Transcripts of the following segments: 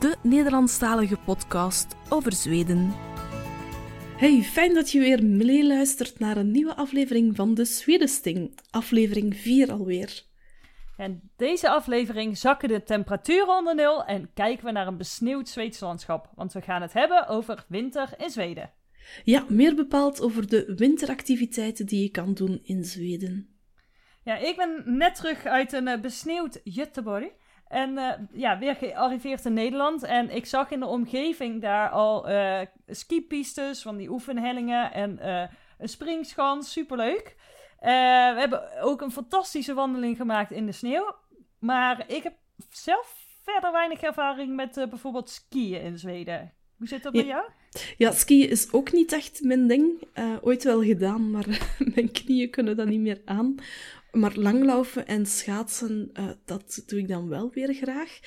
de Nederlandstalige podcast over Zweden. Hey, fijn dat je weer meeluistert naar een nieuwe aflevering van The Sweetest Thing, aflevering 4 alweer. En deze aflevering zakken de temperaturen onder nul en kijken we naar een besneeuwd Zweeds landschap, want we gaan het hebben over winter in Zweden. Ja, meer bepaald over de winteractiviteiten die je kan doen in Zweden. Ja, ik ben net terug uit een uh, besneeuwd Göteborg. En uh, ja, weer gearriveerd in Nederland. En ik zag in de omgeving daar al uh, skipistes van die oefenhellingen en een springschans. Superleuk. we hebben ook een fantastische wandeling gemaakt in de sneeuw. Maar ik heb zelf verder weinig ervaring met bijvoorbeeld skiën in Zweden. Hoe zit dat bij jou? Ja, skiën is ook niet echt mijn ding. Ooit wel gedaan, maar mijn knieën kunnen dat niet meer aan. Maar langlaufen en schaatsen, uh, dat doe ik dan wel weer graag.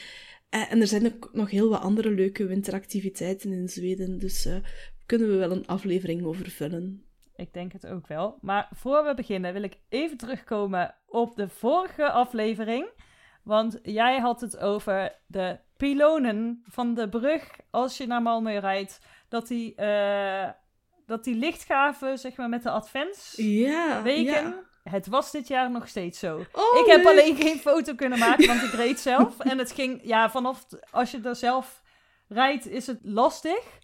Uh, en er zijn ook nog heel wat andere leuke winteractiviteiten in Zweden, dus kunnen we wel een aflevering over vullen. Ik denk het ook wel. Maar voor we beginnen wil ik even terugkomen op de vorige aflevering. Want jij had het over de pilonen van de brug als je naar Malmö rijdt dat die, uh, dat die lichtgaven, zeg maar, met de adventsweken... Ja, Het was dit jaar nog steeds zo. Oh, ik heb alleen geen foto kunnen maken, want ik reed zelf. En het ging, ja, vanaf, als je er zelf rijdt, is het lastig.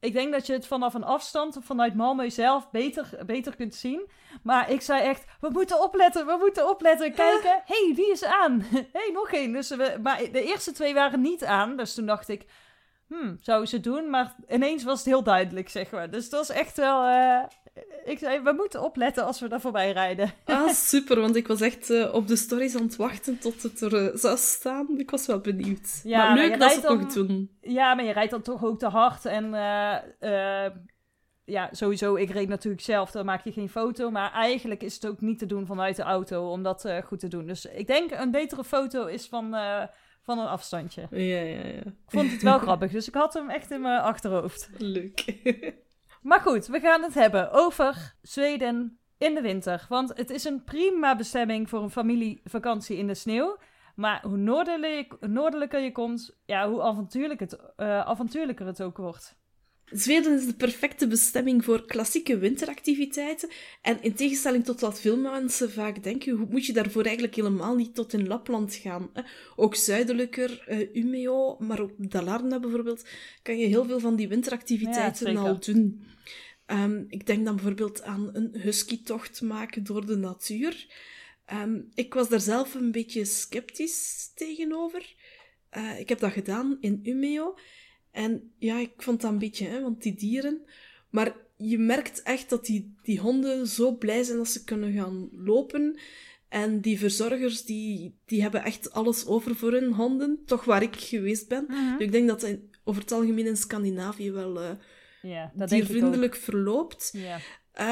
Ik denk dat je het vanaf een afstand, vanuit Malmö zelf, beter, beter kunt zien. Maar ik zei echt, we moeten opletten, we moeten opletten. Kijken, hé, hey, die is aan. Hé, hey, nog één. Dus we, maar de eerste twee waren niet aan. Dus toen dacht ik, hmm, zou ze doen? Maar ineens was het heel duidelijk, zeg maar. Dus dat was echt wel... Uh, ik zei, we moeten opletten als we daar voorbij rijden. Ah, super, want ik was echt uh, op de stories aan het wachten tot het er uh, zou staan. Ik was wel benieuwd. Ja, maar leuk maar dat ze het nog doen. Ja, maar je rijdt dan toch ook te hard. En ja, sowieso, ik reed natuurlijk zelf, dan maak je geen foto. Maar eigenlijk is het ook niet te doen vanuit de auto om dat goed te doen. Dus ik denk een betere foto is van van een afstandje. Ja, ja, ja. Ik vond het wel grappig, dus ik had hem echt in mijn achterhoofd. Leuk. maar goed, we gaan het hebben over Zweden in de winter. Want het is een prima bestemming voor een familievakantie in de sneeuw. Maar hoe noordelijker je komt, ja, hoe avontuurlijk het, uh, avontuurlijker het ook wordt. Zweden is de perfecte bestemming voor klassieke winteractiviteiten. En in tegenstelling tot wat veel mensen vaak denken, moet je daarvoor eigenlijk helemaal niet tot in Lapland gaan. Ook zuidelijker, uh, Umeå, maar ook Dalarna bijvoorbeeld, kan je heel veel van die winteractiviteiten al doen. Um, ik denk dan bijvoorbeeld aan een husky-tocht maken door de natuur. Um, ik was daar zelf een beetje sceptisch tegenover. Uh, ik heb dat gedaan in Umeå. En ja, ik vond dat een beetje, hè, want die dieren. Maar je merkt echt dat die, die honden zo blij zijn dat ze kunnen gaan lopen. En die verzorgers, die, die hebben echt alles over voor hun honden. Toch waar ik geweest ben. Mhm. dus ik denk dat het over het algemeen in Scandinavië wel uh, ja, diervriendelijk verloopt. Ja.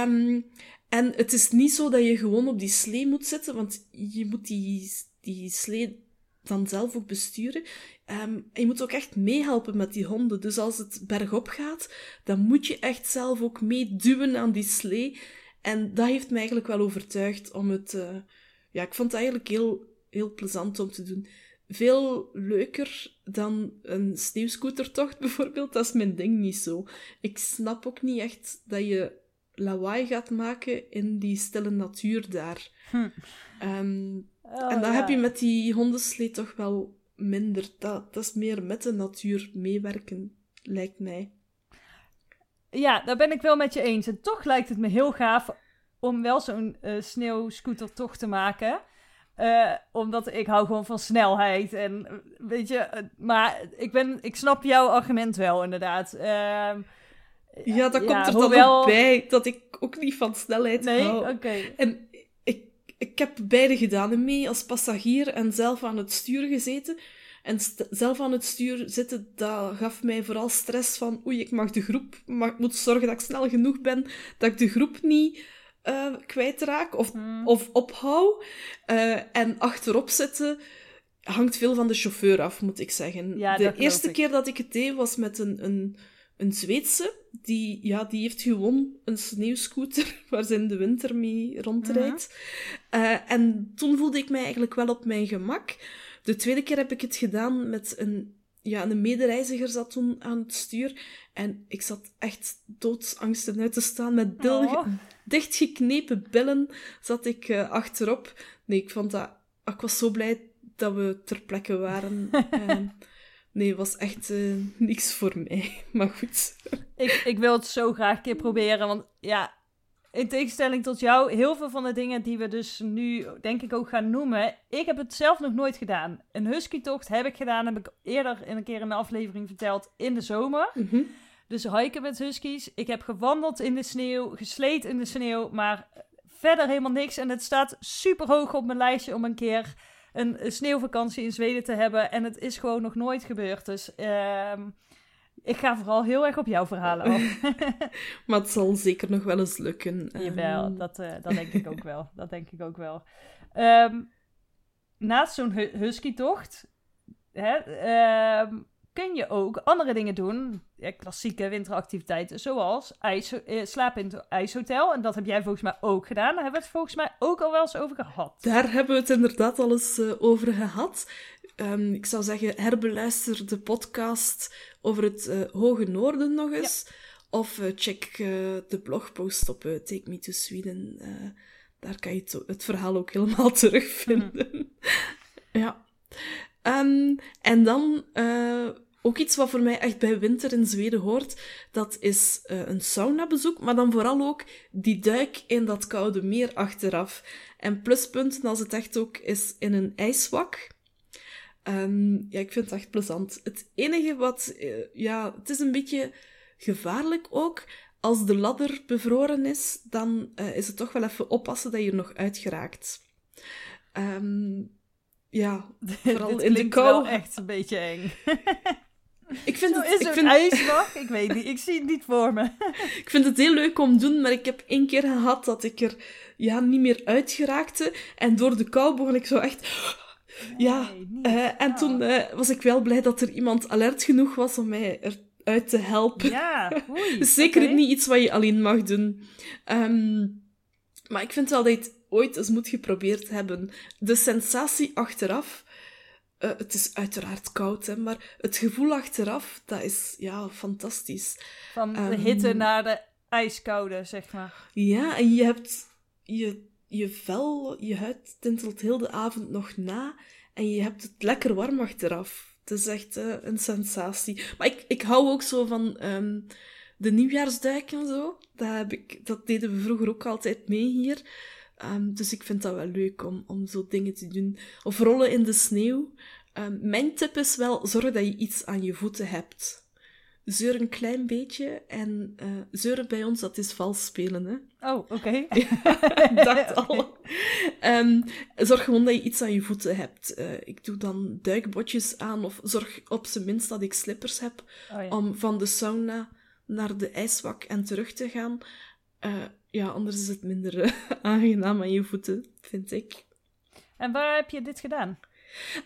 Um, en het is niet zo dat je gewoon op die slee moet zitten, want je moet die, die slee dan zelf ook besturen. Um, je moet ook echt meehelpen met die honden. Dus als het bergop gaat, dan moet je echt zelf ook meeduwen aan die slee. En dat heeft mij eigenlijk wel overtuigd om het... Uh, ja, ik vond het eigenlijk heel, heel plezant om te doen. Veel leuker dan een sneeuwscootertocht bijvoorbeeld. Dat is mijn ding niet zo. Ik snap ook niet echt dat je lawaai gaat maken in die stille natuur daar. Hm. Um, oh, en dan heb je met die hondenslee toch wel minder. Dat, dat is meer met de natuur meewerken, lijkt mij. Ja, daar ben ik wel met je eens. En toch lijkt het me heel gaaf om wel zo'n uh, sneeuwscootertocht te maken. Uh, omdat ik hou gewoon van snelheid. En weet je, uh, maar ik, ben, ik snap jouw argument wel, inderdaad. Ehm, ja, dat komt er dan ook bij dat ik ook niet van snelheid nee? hou. oké. En ik, heb beide gedaan. Mee als passagier en zelf aan het stuur gezeten. En zelf aan het stuur zitten, dat gaf mij vooral stress van oei, ik mag de groep, maar ik moet zorgen dat ik snel genoeg ben, dat ik de groep niet uh, kwijtraak of, hmm. of ophoud. Uh, en achterop zitten hangt veel van de chauffeur af, moet ik zeggen. de eerste keer dat ik het deed was met een, een, een Zweedse. Die, ja, die heeft gewoon een sneeuwscooter waar ze in de winter mee rondrijdt. Uh, en toen voelde ik mij eigenlijk wel op mijn gemak. De tweede keer heb ik het gedaan met een, ja, een medereiziger zat toen aan het stuur. En ik zat echt doodsangsten uit te staan. Met dil, oh. dichtgeknepen billen zat ik uh, achterop. Nee, ik vond dat... Ik was zo blij dat we ter plekke waren. nee, was echt uh, niks voor mij. Maar goed. ik, ik wil het zo graag een keer proberen. Want ja, in tegenstelling tot jou, heel veel van de dingen die we dus nu denk ik ook gaan noemen. Ik heb het zelf nog nooit gedaan. Een husky-tocht heb ik gedaan, heb ik eerder in een keer in een aflevering verteld, in de zomer. Mhm. Dus hiken met huskies. Ik heb gewandeld in de sneeuw, gesleed in de sneeuw, maar verder helemaal niks. En het staat super hoog op mijn lijstje om een keer een, sneeuwvakantie in Zweden te hebben. En het is gewoon nog nooit gebeurd. Dus ehm, ik ga vooral heel erg op jouw verhalen af. maar het zal zeker nog wel eens lukken. Jawel, dat, uh, dat denk ik ook wel. Dat denk ik ook wel. Um, naast zo'n husky-tocht... Hè, kun je ook andere dingen doen. Ja, klassieke winteractiviteiten, zoals ijs, eh, slapen in het ijshotel. En dat heb jij volgens mij ook gedaan. Daar hebben we het volgens mij ook al wel eens over gehad. Daar hebben we het inderdaad al eens uh, over gehad. Um, ik zou zeggen, herbeluister de podcast over het uh, Hoge Noorden nog eens. Of uh, check de blogpost op Take Me to Sweden. daar kan je het, het, verhaal ook helemaal terugvinden. Mm. ja. Um, en dan ook iets wat voor mij echt bij winter in Zweden hoort, dat is uh, een saunabezoek, maar dan vooral ook die duik in dat koude meer achteraf. En pluspunten als het echt ook is in een ijswak. Um, ja, ik vind het echt plezant. Het enige wat, uh, ja, het is een beetje gevaarlijk ook. Als de ladder bevroren is, dan uh, is het toch wel even oppassen dat je er nog uit geraakt. Um, ja, vooral in de kou. wel echt een beetje eng. Ik vind Zo het, is ik vind... ijsbak? Ik weet niet. Ik zie het niet voor me. ik vind het heel leuk om te doen, maar ik heb één keer gehad dat ik er ja, niet meer uitgeraakte. En door de kou begon ik zo echt... ja, uh, en toen uh, was ik wel blij dat er iemand alert genoeg was om mij eruit te helpen. Ja, oei, Zeker okay. niet iets wat je alleen mag doen. Um, maar ik vind wel dat je het ooit eens moet geprobeerd hebben. De sensatie achteraf uh, het is uiteraard koud, hè, maar het gevoel achteraf, dat is ja, fantastisch. Van de um, hitte naar de ijskoude, zeg maar. Ja, en je hebt je, je vel, je huid tintelt heel de avond nog na en je hebt het lekker warm achteraf. Het is echt uh, een sensatie. Maar ik, ik hou ook zo van um, de nieuwjaarsduik en zo. Dat, heb ik, dat deden we vroeger ook altijd mee hier. Um, dus ik vind dat wel leuk om, om zo dingen te doen. Of rollen in de sneeuw. Um, mijn tip is wel, zorg dat je iets aan je voeten hebt. Zeur een klein beetje en uh, zeuren bij ons, dat is vals spelen, hè. Oh, oké. Okay. ik dacht al. Um, zorg gewoon dat je iets aan je voeten hebt. Uh, ik doe dan duikbotjes aan of zorg op zijn minst dat ik slippers heb oh, ja. om van de sauna naar de ijswak en terug te gaan. Uh, ja, anders is het minder uh, aangenaam aan je voeten, vind ik. En waar heb je dit gedaan?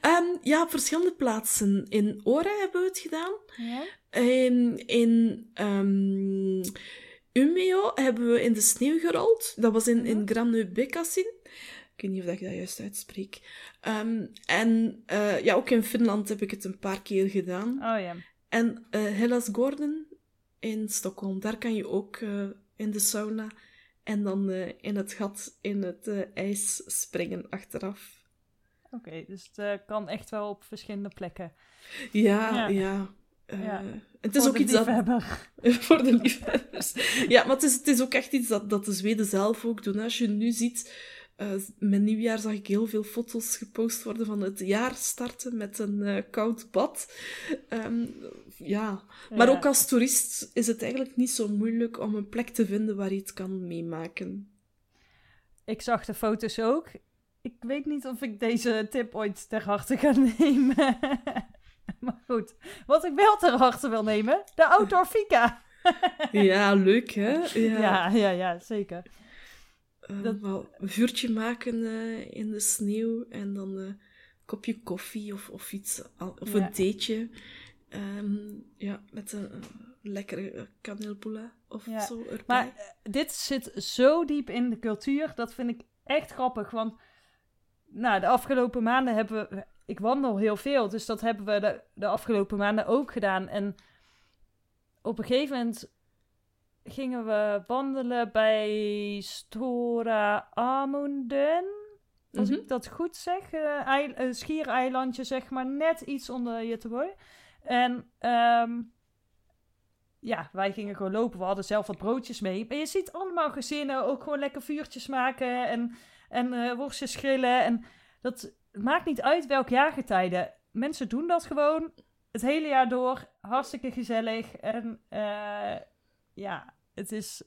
Um, ja, op verschillende plaatsen. In Ora hebben we het gedaan. Ja. In, in um, Umeå hebben we in de sneeuw gerold. Dat was in, in Grannu Bekassin. Ik weet niet of ik dat juist uitspreek. Um, en uh, ja, ook in Finland heb ik het een paar keer gedaan. Oh ja. En uh, Hellas Gordon in Stockholm, daar kan je ook uh, in de sauna en dan uh, in het gat in het uh, ijs springen achteraf. Oké, okay, dus het uh, kan echt wel op verschillende plekken. Ja, ja. ja. ja. Het is voor ook iets dat. voor de liefhebbers. ja, maar het is, het is ook echt iets dat, dat de Zweden zelf ook doen. Als je nu ziet uh, met nieuwjaar zag ik heel veel foto's gepost worden van het jaar starten met een uh, koud bad. Um, ja. maar ja. ook als toerist is het eigenlijk niet zo moeilijk om een plek te vinden waar je het kan meemaken. Ik zag de foto's ook. Ik weet niet of ik deze tip ooit ter harte ga nemen. maar goed, wat ik wel ter harte wil nemen, de outdoor fika. ja, leuk hè? Ja, Ja, ja, ja, zeker. Eh, dat- wel een vuurtje maken eh, in de sneeuw en dan eh, een kopje koffie of, of iets, of Ja. een theetje. Ehm, ja, met een, eh, lekkere eh, kaneelpoela of Ja, zo erbij. Maar eh, dit zit zo diep in de cultuur, dat vind ik echt grappig. Want nou, de afgelopen maanden hebben we... Ik wandel heel veel, dus dat hebben we de, de afgelopen maanden ook gedaan. En op een gegeven moment gingen we wandelen bij Stora Amunden. Als Mhm. ik dat goed zeg. eh, schiereilandje, zeg maar, net iets onder Göteborg. En ehm, ja, wij gingen gewoon lopen. We hadden zelf wat broodjes mee. Maar je ziet allemaal gezinnen ook gewoon lekker vuurtjes maken en, en eh, worstjes grillen. En dat maakt niet uit welk jaargetijde. Mensen doen dat gewoon het hele jaar door. Hartstikke gezellig. En eh, ja, het is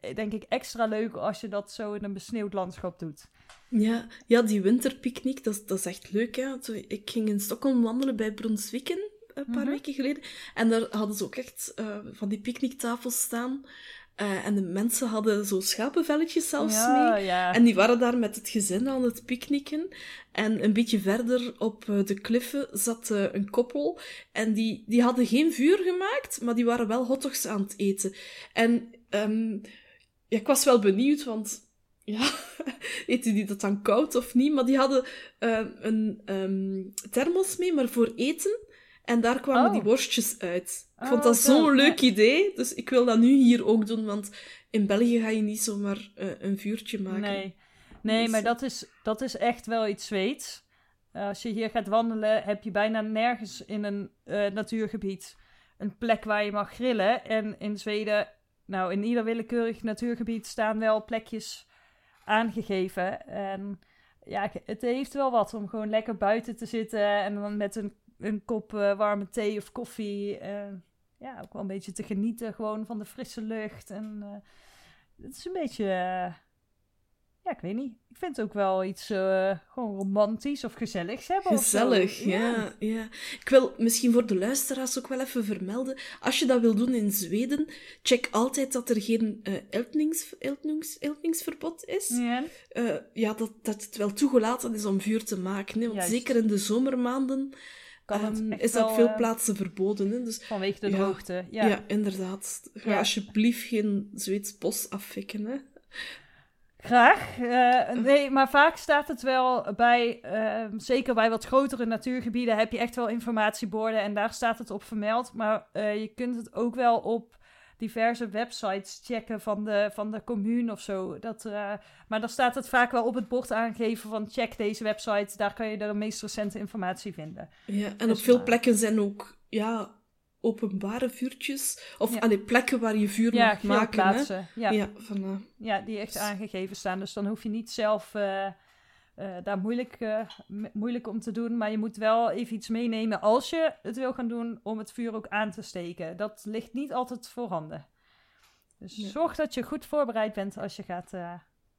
eh, denk ik extra leuk als je dat zo in een besneeuwd landschap doet. Ja, ja, die winterpicknick, dat, dat is echt leuk. Hè? Ik ging in Stockholm wandelen bij Brunswicken een paar Mhm. weken geleden. En daar hadden ze ook echt eh, van die picknicktafels staan. Eh, en de mensen hadden zo schapenvelletjes zelfs ja, mee. ja. En die waren daar met het gezin aan het picknicken. En een beetje verder op eh, de kliffen zat een koppel. En die, die hadden geen vuur gemaakt, maar die waren wel hotdogs aan het eten. En ehm, ja, ik was wel benieuwd, want ja, eten die dat dan koud of niet? Maar die hadden een ehm, thermos mee, maar voor eten. En daar kwamen Oh. die worstjes uit. Ik Oh, vond dat zo, zo'n leuk idee. Dus ik wil dat nu hier ook doen, want in België ga je niet zomaar eh, een vuurtje maken. Nee, nee Dus, maar eh, dat is, dat is echt wel iets Zweeds. Eh, als je hier gaat wandelen, heb je bijna nergens in een natuurgebied een plek waar je mag grillen. En in Zweden, nou, in ieder willekeurig natuurgebied staan wel plekjes aangegeven. En ja, het heeft wel wat om gewoon lekker buiten te zitten en dan met een, een kop eh, warme thee of koffie. eh, ja, ook wel een beetje te genieten gewoon van de frisse lucht. En eh, het is een beetje... ja, ik weet niet. Ik vind het ook wel iets gewoon romantisch of gezelligs hebben. Gezellig, ja. ja. Ik wil misschien voor de luisteraars ook wel even vermelden. Als je dat wil doen in Zweden, check altijd dat er geen eltnings, eltnings, eltningsverbod is. Ja. Ja, dat, dat het wel toegelaten is om vuur te maken. Hè? Want Juist. zeker in de zomermaanden Kan het ehm, is dat op veel eh, plaatsen verboden. Hè? Dus Vanwege de droogte. ja. Ja, inderdaad. Ga alsjeblieft geen Zweeds bos affikken. Hè? graag. Eh, nee, maar vaak staat het wel bij, eh, zeker bij wat grotere natuurgebieden, heb je echt wel informatieborden en daar staat het op vermeld. Maar eh, je kunt het ook wel op diverse websites checken van de, van de commune of zo. Dat, eh, maar dan staat het vaak wel op het bord aangegeven van check deze website, daar kan je de meest recente informatie vinden. Ja, en Dus op veel plekken zijn ook ja, openbare vuurtjes. Of Ja. allee, plekken waar je vuur Ja, mag maken. Hè? Ja. Ja, van, eh, Ja, die echt aangegeven staan. Dus dan hoef je niet zelf eh, eh, daar moeilijk, eh, moeilijk om te doen. Maar je moet wel even iets meenemen als je het wil gaan doen om het vuur ook aan te steken. Dat ligt niet altijd voorhanden. Dus zorg dat je goed voorbereid bent als je gaat eh,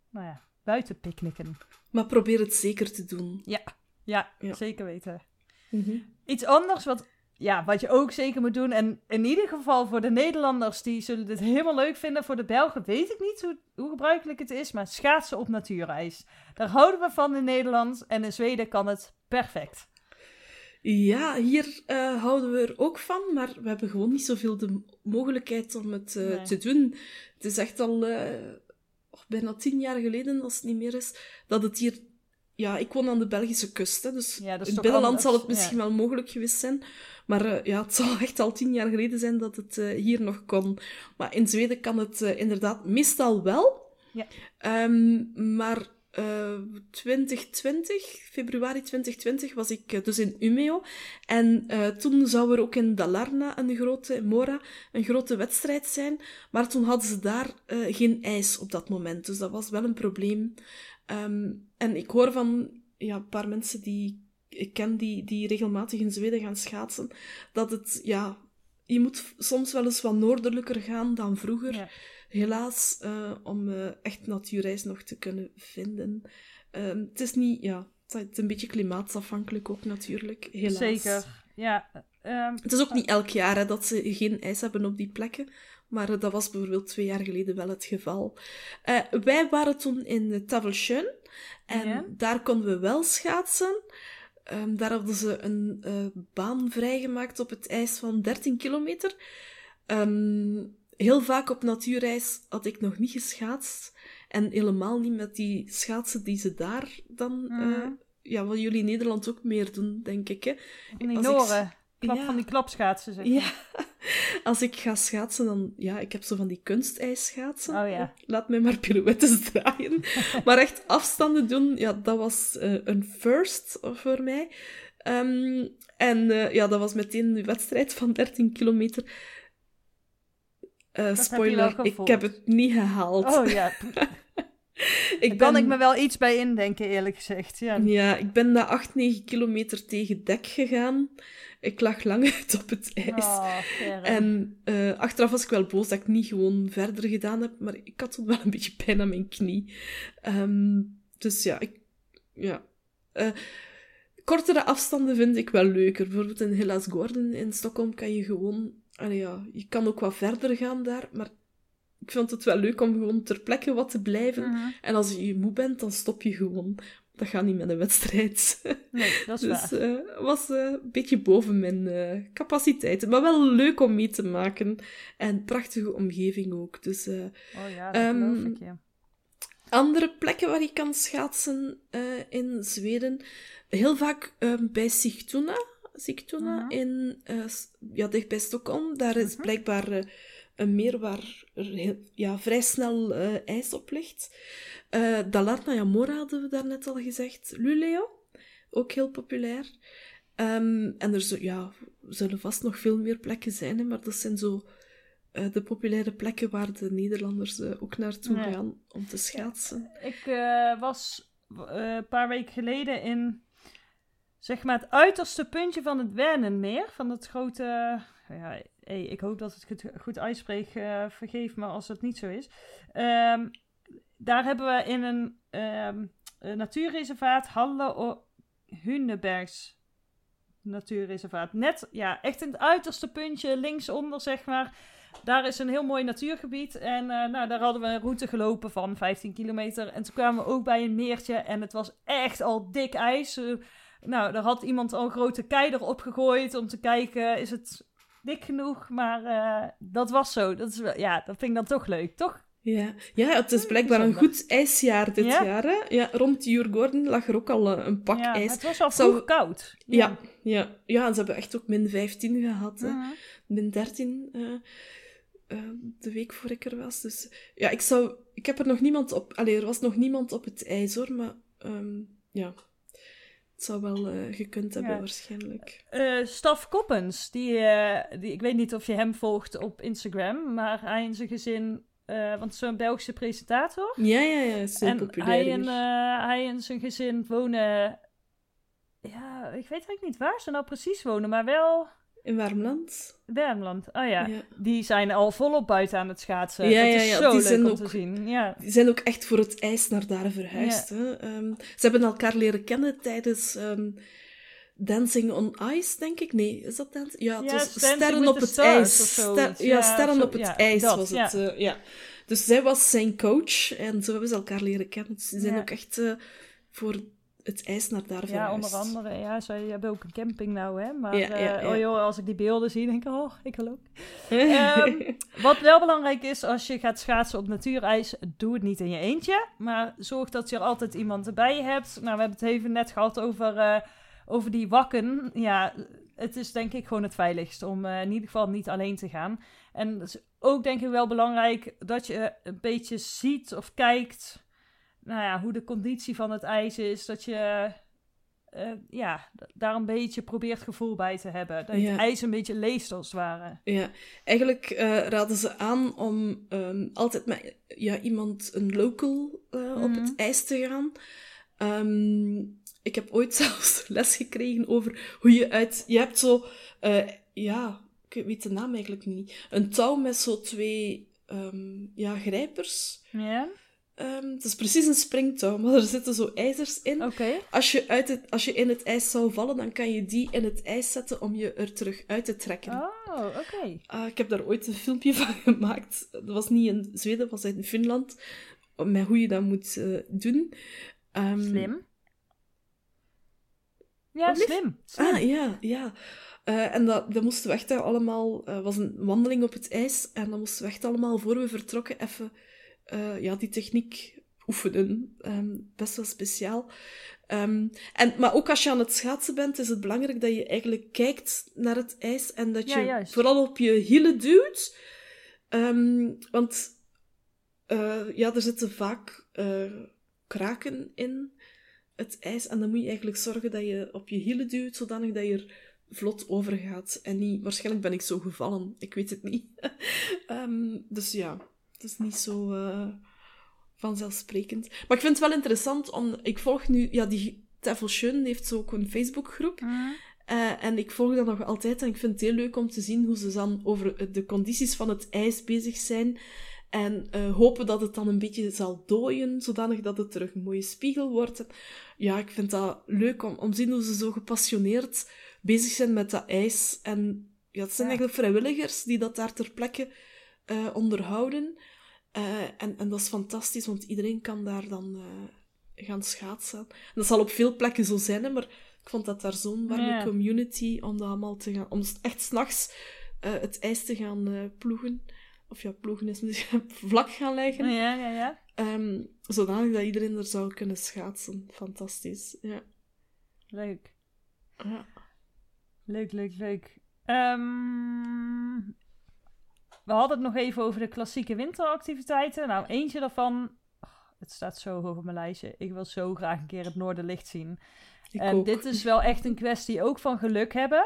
nou ja, buiten picknicken. maar probeer het zeker te doen. Ja, Ja. zeker weten. Mhm. Iets anders wat, ja, wat je ook zeker moet doen. En in ieder geval voor de Nederlanders, die zullen dit helemaal leuk vinden. Voor de Belgen weet ik niet hoe, hoe gebruikelijk het is. Maar schaatsen op natuurijs. Daar houden we van in Nederland. En in Zweden kan het perfect. Ja, hier eh, houden we er ook van, maar we hebben gewoon niet zoveel de mogelijkheid om het eh, Nee. te doen. Het is echt al eh, oh, bijna tien jaar geleden, als het niet meer is, dat het hier... Ja, ik woon aan de Belgische kust, hè, dus Ja, in het binnenland zal het misschien wel mogelijk geweest zijn. Maar eh, ja, het zal echt al tien jaar geleden zijn dat het eh, hier nog kon. Maar in Zweden kan het eh, inderdaad meestal wel. Ja. Ehm, maar eh 2020, februari 2020, was ik dus in Umeå. En toen zou er ook in Dalarna een grote, in Mora, een grote wedstrijd zijn. Maar toen hadden ze daar geen ijs op dat moment. Dus dat was wel een probleem. Ehm, en ik hoor van ja, een paar mensen die ik ken die, die regelmatig in Zweden gaan schaatsen, dat het, ja, je moet soms wel eens wat noordelijker gaan dan vroeger. Ja. Helaas, eh, om eh, echt natuurreis nog te kunnen vinden. Ehm, het is niet, ja, het is een beetje klimaatafhankelijk ook natuurlijk, helaas. Zeker. Ja, Ehm, Het is ook niet elk jaar hè, dat ze geen ijs hebben op die plekken. Maar dat was bijvoorbeeld twee jaar geleden wel het geval. Eh, wij waren toen in Tavelschön. En Ja. daar konden we wel schaatsen. Ehm, daar hadden ze een eh, baan vrijgemaakt op het ijs van 13 kilometer. Ehm, heel vaak op natuurreis had ik nog niet geschaatst. En helemaal niet met die schaatsen die ze daar dan... eh, Mhm. ja, wat jullie in Nederland ook meer doen, denk ik. Hè? van die als ik- noren. Klap Ja. van die klapschaatsen, zeg. Ja, als ik ga schaatsen, dan... Ja, ik heb zo van die kunstijsschaatsen. Oh ja. Laat mij maar pirouettes draaien. maar echt afstanden doen, ja, dat was eh, een first voor mij. Ehm, en eh, ja, dat was meteen de wedstrijd van 13 kilometer. Eh, spoiler, ik heb het niet gehaald. Oh ja, ik daar kan ik me wel iets bij indenken, eerlijk gezegd. Ja. Ja, ik ben na 8, 9 kilometer tegen dek gegaan. Ik lag lang uit op het ijs. Oh, Gerrit. En eh, achteraf was ik wel boos dat ik niet gewoon verder gedaan heb, maar ik had toen wel een beetje pijn aan mijn knie. Ehm, dus ja, ik, ja. Eh, kortere afstanden vind ik wel leuker. Bijvoorbeeld in Hellas Gordon in Stockholm kan je gewoon... allee, ja, je kan ook wat verder gaan daar, maar ik vond het wel leuk om gewoon ter plekke wat te blijven. Mhm. En als je moe bent, dan stop je gewoon. Dat gaat niet met een wedstrijd. Nee, dat is Dus waar. eh was eh, een beetje boven mijn eh, capaciteiten. Maar wel leuk om mee te maken. En prachtige omgeving ook. Dus Oh ja, dat geloof ik, ja. andere plekken waar je kan schaatsen in Zweden. Heel vaak ehm, bij Sigtuna. Sigtuna Mhm. in, ja, dicht bij Stockholm. Daar is Mhm. blijkbaar een meer waar heel- ja, vrij snel eh, ijs op ligt. Eh Dalarna ja, Mora hadden we daarnet al gezegd. Luleå, ook heel populair. Ehm, en er zo, ja, zullen vast nog veel meer plekken zijn, hè, maar dat zijn zo eh, de populaire plekken waar de Nederlanders ook naartoe Ja. gaan om te schaatsen. Ik was een paar weken geleden in, zeg maar, het uiterste puntje van het Wernenmeer. Van het grote, ja, hey, ik hoop dat ik het goed uitspreek, eh, vergeef me als het niet zo is. Ehm, daar hebben we in een, ehm, natuurreservaat, Halle o Hunebergs natuurreservaat. Net, ja, echt in het uiterste puntje, linksonder zeg maar. Daar is een heel mooi natuurgebied. En eh, nou, daar hadden we een route gelopen van 15 kilometer. En toen kwamen we ook bij een meertje. En het was echt al dik ijs. Eh, nou, daar had iemand al een grote kei erop gegooid om te kijken, is het dik genoeg? Maar eh, dat was zo. Dat, is wel, ja, dat vind ik dan toch leuk, toch? Ja. ja, het is blijkbaar een goed ijsjaar dit Ja? jaar. Hè? Ja, rond Jurgorden lag er ook al eh, een pak ja, ijs. het was al Zou- vroeg koud. Ja, ja. ja, en ze hebben echt ook min 15 gehad. Hè? Min 13 eh, eh, de week voor ik er was. Dus ja, ik zou... Ik heb er nog niemand op... Allee, er was nog niemand op het ijs, hoor. Maar ehm, ja, het zou wel eh, gekund hebben, Ja. waarschijnlijk. Eh, Staf Koppens, die, eh, die, ik weet niet of je hem volgt op Instagram, maar hij en zijn gezin, want zo'n Belgische presentator. Ja, ja, ja, heel en populair hij en, hij en zijn gezin wonen, ja, ik weet eigenlijk niet waar ze nou precies wonen, maar wel In Warmland. Wermland. Oh ja, Ja. die zijn al volop buiten aan het schaatsen. Ja, dat ja, is ja, zo die leuk zijn om ook- te zien. Ja. Die zijn ook echt voor het ijs naar daar verhuisd. Hè? Ehm, ze hebben elkaar leren kennen tijdens ehm, Dancing on Ice, denk ik. Nee, is dat Dancing? Ja, het was Sterren op het ijs. Ster- ja, Sterren op het ijs was het. eh, ja. Dus zij was zijn coach en zo hebben ze elkaar leren kennen. Dus ze zijn Ja. ook echt eh, voor het ijs naar daar Ja, onder andere. Ja, zij hebben ook een camping nou, hè. Maar Ja, ja, eh, ja. oh joh, als ik die beelden zie, denk ik, oh, ik wil ook. Ehm, wat wel belangrijk is als je gaat schaatsen op natuurijs, doe het niet in je eentje. Maar zorg dat je er altijd iemand erbij hebt. Nou, we hebben het even net gehad over, eh, over die wakken. Ja, het is denk ik gewoon het veiligst om eh, in ieder geval niet alleen te gaan. En het is ook denk ik wel belangrijk dat je een beetje ziet of kijkt nou ja, hoe de conditie van het ijs is. Dat je eh, ja, daar een beetje probeert gevoel bij te hebben. Dat je Ja. het ijs een beetje leest als het ware. Ja, eigenlijk eh, raden ze aan om ehm, altijd met ja, iemand, een local, eh, op Mhm. het ijs te gaan. Ehm, ik heb ooit zelfs les gekregen over hoe je uit... Je hebt zo, ja, ik weet de naam eigenlijk niet. Een touw met zo twee ehm, ja, grijpers. Ja? Ehm, het is precies een springtouw, maar er zitten zo ijzers in. Als, je uit het, als je in het ijs zou vallen, dan kan je die in het ijs zetten om je er terug uit te trekken. Oh, oké. Ah, ik heb daar ooit een filmpje van gemaakt. Dat was niet in Zweden, dat was in Finland. Met hoe je dat moet eh, doen. Ehm, Slim. Ja, Wat lief? slim. slim. Ah, ja, ja. Eh, en dat, dat moesten we echt eh, allemaal... Het was een wandeling op het ijs. En dan moesten we echt allemaal, voor we vertrokken, even eh, ja, die techniek oefenen. Ehm, best wel speciaal. Ehm, en, maar ook als je aan het schaatsen bent, is het belangrijk dat je eigenlijk kijkt naar het ijs. En dat je vooral op je hielen duwt. Ehm, want eh, ja, er zitten vaak eh, kraken in het ijs. En dan moet je eigenlijk zorgen dat je op je hielen duwt, zodanig dat je er vlot over gaat. En niet... Waarschijnlijk ben ik zo gevallen. Ik weet het niet. Dus ja, het is niet zo eh, vanzelfsprekend. Maar ik vind het wel interessant, om... Ik volg nu... Ja, die Tafel Schön heeft zo ook een Facebookgroep. Mhm. Eh, en ik volg dat nog altijd en ik vind het heel leuk om te zien hoe ze dan over de condities van het ijs bezig zijn. En eh, hopen dat het dan een beetje zal dooien, zodanig dat het terug een mooie spiegel wordt. Ja, ik vind dat leuk om, om te zien hoe ze zo gepassioneerd bezig zijn met dat ijs. En ja, het zijn Ja. eigenlijk vrijwilligers die dat daar ter plekke eh, onderhouden. Eh, en, en dat is fantastisch, want iedereen kan daar dan eh, gaan schaatsen. En dat zal op veel plekken zo zijn, hè, maar ik vond dat daar zo'n warme Ja. community om dat allemaal te gaan... Om echt s'nachts het ijs te gaan ploegen. Of ja, ploegen is misschien vlak gaan leggen. Ja, ja, ja. Ehm, zodanig dat iedereen er zou kunnen schaatsen. Fantastisch, ja. Leuk. ja. Leuk, leuk, leuk. Ehm, we hadden het nog even over de klassieke winteractiviteiten. Nou, eentje daarvan... oh, het staat zo hoog op mijn lijstje. Ik wil zo graag een keer het Noorderlicht zien. Ik en ook. dit is wel echt een kwestie ook van geluk hebben.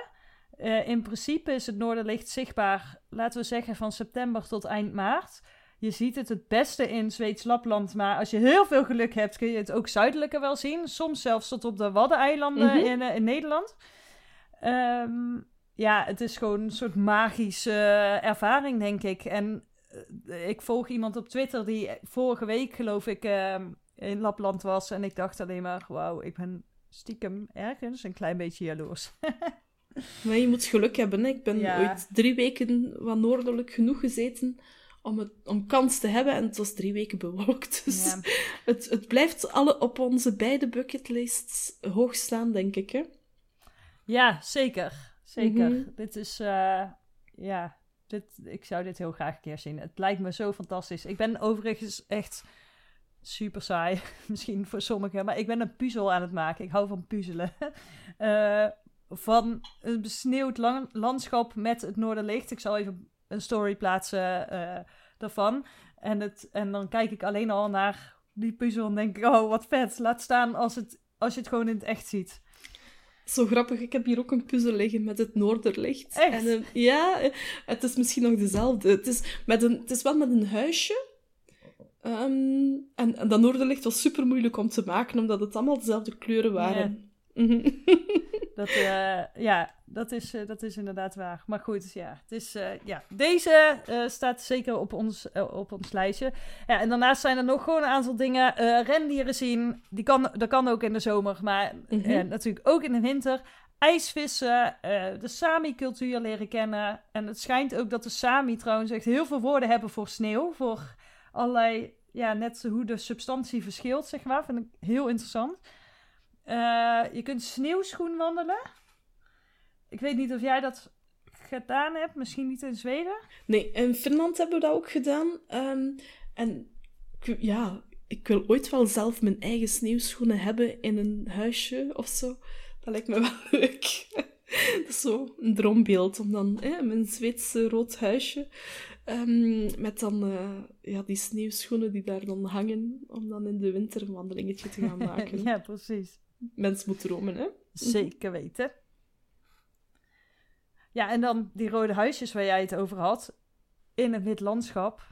Eh, in principe is het Noorderlicht zichtbaar, laten we zeggen, van september tot eind maart. Je ziet het het beste in Zweeds Lapland, maar als je heel veel geluk hebt, kun je het ook zuidelijker wel zien. Soms zelfs tot op de Waddeneilanden Mhm. in, eh, in Nederland. Ehm, ja, het is gewoon een soort magische eh, ervaring, denk ik. En eh, ik volg iemand op Twitter die vorige week, geloof ik, ehm, in Lapland was. En ik dacht alleen maar, wauw, ik ben stiekem ergens een klein beetje jaloers. Maar je moet geluk hebben. Hè. Ik ben Ja. ooit drie weken wat noordelijk genoeg gezeten om, het, om kans te hebben. En het was drie weken bewolkt. Dus Ja. het, het blijft alle op onze beide bucketlists hoog staan, denk ik. Hè? Ja, zeker. Zeker. Mhm. Dit is, eh, ja, dit, ik zou dit heel graag een keer zien. Het lijkt me zo fantastisch. Ik ben overigens echt super saai, misschien voor sommigen, maar ik ben een puzzel aan het maken. Ik hou van puzzelen. Eh, van een besneeuwd landschap met het Noorderlicht. Ik zal even een story plaatsen eh, daarvan. En, het, en dan kijk ik alleen al naar die puzzel en denk ik, oh, wat vet. Laat staan als, het, als je het gewoon in het echt ziet. Zo grappig, ik heb hier ook een puzzel liggen met het Noorderlicht. Echt? En een- ja, het is misschien nog dezelfde. Het is, met een, het is wel met een huisje. Ehm, en, en dat Noorderlicht was super moeilijk om te maken, omdat het allemaal dezelfde kleuren waren. Dat, eh, ja, dat is, eh, dat is inderdaad waar. Maar goed, ja. Het is, eh, ja. Deze staat zeker op ons, op ons lijstje. Ja, en daarnaast zijn er nog gewoon een aantal dingen. Rendieren zien, die kan, dat kan ook in de zomer, maar Mhm. natuurlijk ook in de winter. IJsvissen, de Sami-cultuur leren kennen. En het schijnt ook dat de Sami trouwens echt heel veel woorden hebben voor sneeuw. Voor allerlei, ja, net hoe de substantie verschilt, zeg maar. Vind ik heel interessant. Eh, je kunt sneeuwschoen wandelen. Ik weet niet of jij dat gedaan hebt. Misschien niet in Zweden. Nee, in Finland hebben we dat ook gedaan. Ehm, en ja, ik wil ooit wel zelf mijn eigen sneeuwschoenen hebben in een huisje of zo. Dat lijkt me wel leuk. Dat is zo een droombeeld om dan hè, mijn Zweedse rood huisje ehm, met dan eh, ja, die sneeuwschoenen die daar dan hangen, om dan in de winter een wandelingetje te gaan maken. ja, precies. Mens moet dromen, hè? Zeker weten. Ja, en dan die rode huisjes waar jij het over had. In een wit landschap.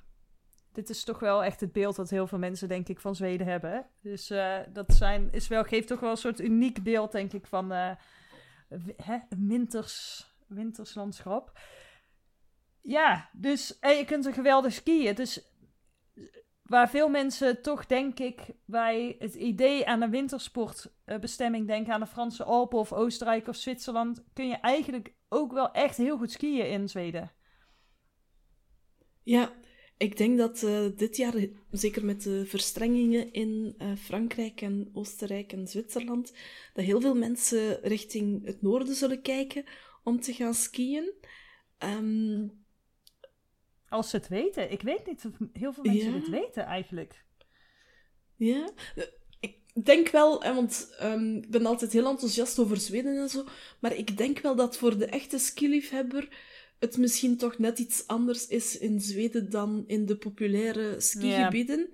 Dit is toch wel echt het beeld dat heel veel mensen, denk ik, van Zweden hebben. Dus eh, dat zijn, is wel, geeft toch wel een soort uniek beeld, denk ik, van wi- hè, winters, winters landschap. Ja, dus en je kunt er geweldig skiën. Dus waar veel mensen toch, denk ik, bij het idee aan een wintersportbestemming denken, aan de Franse Alpen of Oostenrijk of Zwitserland, kun je eigenlijk ook wel echt heel goed skiën in Zweden. Ja, ik denk dat uh, dit jaar, zeker met de verstrengingen in uh, Frankrijk en Oostenrijk en Zwitserland, dat heel veel mensen richting het noorden zullen kijken om te gaan skiën. Um, als ze het weten. Ik weet niet of heel veel mensen het weten eigenlijk. Ja, ik denk wel, want um, ik ben altijd heel enthousiast over Zweden en zo, maar ik denk wel dat voor de echte skiliefhebber het misschien toch net iets anders is in Zweden dan in de populaire skigebieden.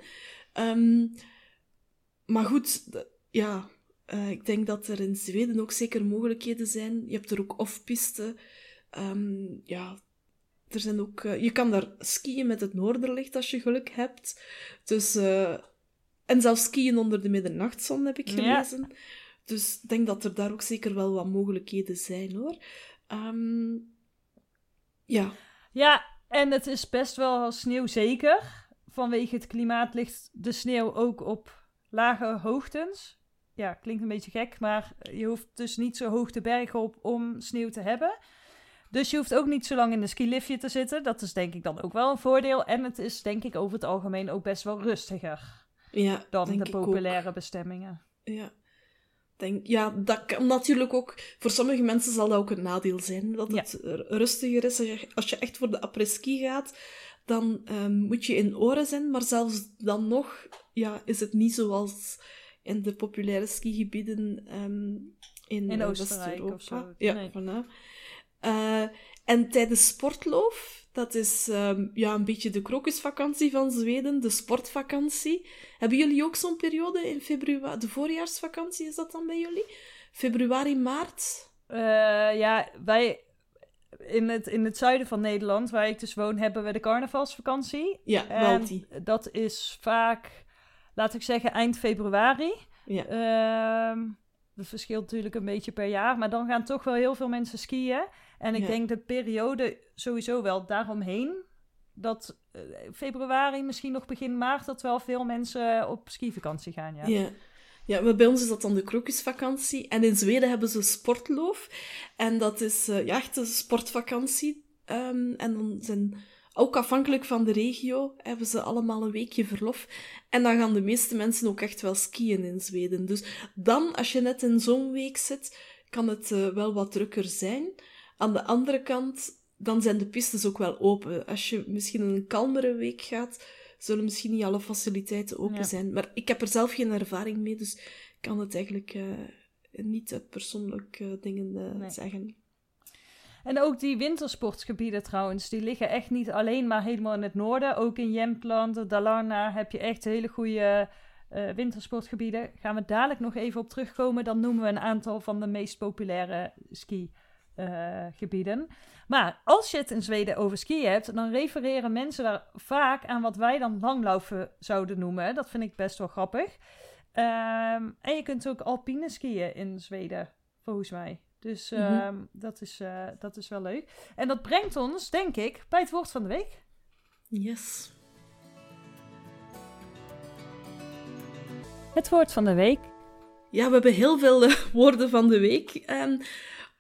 Ja. Um, maar goed, ja, uh, ik denk dat er in Zweden ook zeker mogelijkheden zijn. Je hebt er ook off-piste. Um, ja, er zijn ook, uh, je kan daar skiën met het noorderlicht als je geluk hebt. Dus, uh, en zelfs skiën onder de middernachtzon heb ik gelezen. Ja. Dus ik denk dat er daar ook zeker wel wat mogelijkheden zijn hoor. Um, ja. Ja, en het is best wel sneeuwzeker. Vanwege het klimaat ligt de sneeuw ook op lage hoogtes. Ja, klinkt een beetje gek, maar je hoeft dus niet zo hoog de bergen op om sneeuw te hebben. Dus je hoeft ook niet zo lang in de skiliftje te zitten. Dat is denk ik dan ook wel een voordeel. En het is denk ik over het algemeen ook best wel rustiger ja, dan de populaire bestemmingen. Ja. Denk, ja, dat kan natuurlijk ook... Voor sommige mensen zal dat ook een nadeel zijn. Dat het rustiger is. Als je, als je echt voor de après-ski gaat, dan um, moet je in oren zijn. Maar zelfs dan nog ja, is het niet zoals in de populaire skigebieden um, in, in Oostenrijk of zo. Ja, nee. voilà. Uh, en tijdens sportloof, dat is um, ja, een beetje de krokusvakantie van Zweden, de sportvakantie. Hebben jullie ook zo'n periode in februari? De voorjaarsvakantie is dat dan bij jullie? Februari, maart? Uh, ja, wij in het, in het zuiden van Nederland, waar ik dus woon, hebben we de carnavalsvakantie. Ja, en. Dat is vaak, laat ik zeggen, eind februari. Ja. Uh, dat verschilt natuurlijk een beetje per jaar, maar dan gaan toch wel heel veel mensen skiën. En ik denk de periode sowieso wel daaromheen. Dat uh, februari, misschien nog begin maart, dat wel veel mensen op skivakantie gaan. Ja. ja. Ja, maar bij ons is dat dan de krokusvakantie. En in Zweden hebben ze sportloof. En dat is uh, ja, echt een sportvakantie. Um, en dan zijn ook afhankelijk van de regio hebben ze allemaal een weekje verlof. En dan gaan de meeste mensen ook echt wel skiën in Zweden. Dus dan, als je net in zo'n week zit, kan het uh, wel wat drukker zijn. Aan de andere kant, dan zijn de pistes ook wel open. Als je misschien een kalmere week gaat, zullen misschien niet alle faciliteiten open zijn. Maar ik heb er zelf geen ervaring mee, dus ik kan het eigenlijk uh, niet uit persoonlijke uh, dingen uh, nee. zeggen. En ook die wintersportgebieden trouwens, die liggen echt niet alleen maar helemaal in het noorden. Ook in Jämtland, Dalarna heb je echt hele goede uh, wintersportgebieden. Gaan we dadelijk nog even op terugkomen. Dan noemen we een aantal van de meest populaire skigebieden. Uh, maar als je het in Zweden over skiën hebt, dan refereren mensen daar vaak aan wat wij dan langlaufen zouden noemen. Dat vind ik best wel grappig. Um, en je kunt ook alpine skiën in Zweden, volgens mij. Dus mm -hmm. dat, is, uh, dat is wel leuk. En dat brengt ons, denk ik, bij het woord van de week. Yes. Het woord van de week. Ja, we hebben heel veel uh, woorden van de week. Um,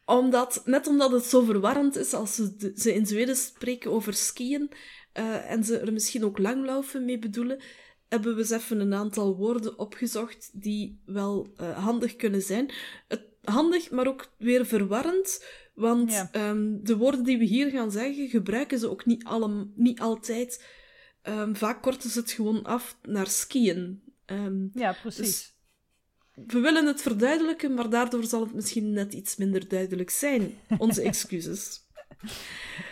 omdat, net omdat het zo verwarrend is als ze, ze in Zweden spreken over skiën uh, en ze er misschien ook langlaufen mee bedoelen, hebben we eens even een aantal woorden opgezocht die wel uh, handig kunnen zijn. Het, handig, maar ook weer verwarrend, want ja. um, de woorden die we hier gaan zeggen, gebruiken ze ook niet, alle, niet altijd. Um, vaak korten ze het gewoon af naar skiën. Um, ja, precies. Dus we willen het verduidelijken, maar daardoor zal het misschien net iets minder duidelijk zijn. Onze excuses.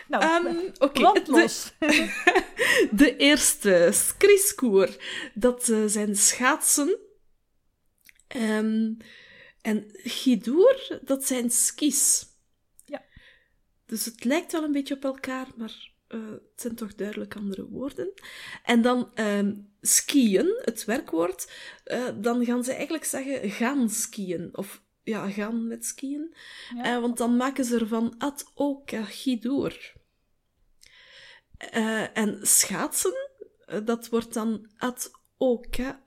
Nou, um, oké. Okay. De, de eerste, skriskoer. Dat uh, zijn schaatsen. Um, en gidoer, dat zijn skis. Ja. Dus het lijkt wel een beetje op elkaar, maar uh, het zijn toch duidelijk andere woorden. En dan um, skiën, het werkwoord, uh, dan gaan ze eigenlijk zeggen gaan skiën. Of ja, gaan met skiën. Ja. Uh, want dan maken ze ervan at oka gidoer. en schaatsen, eh, dat wordt dan ad oka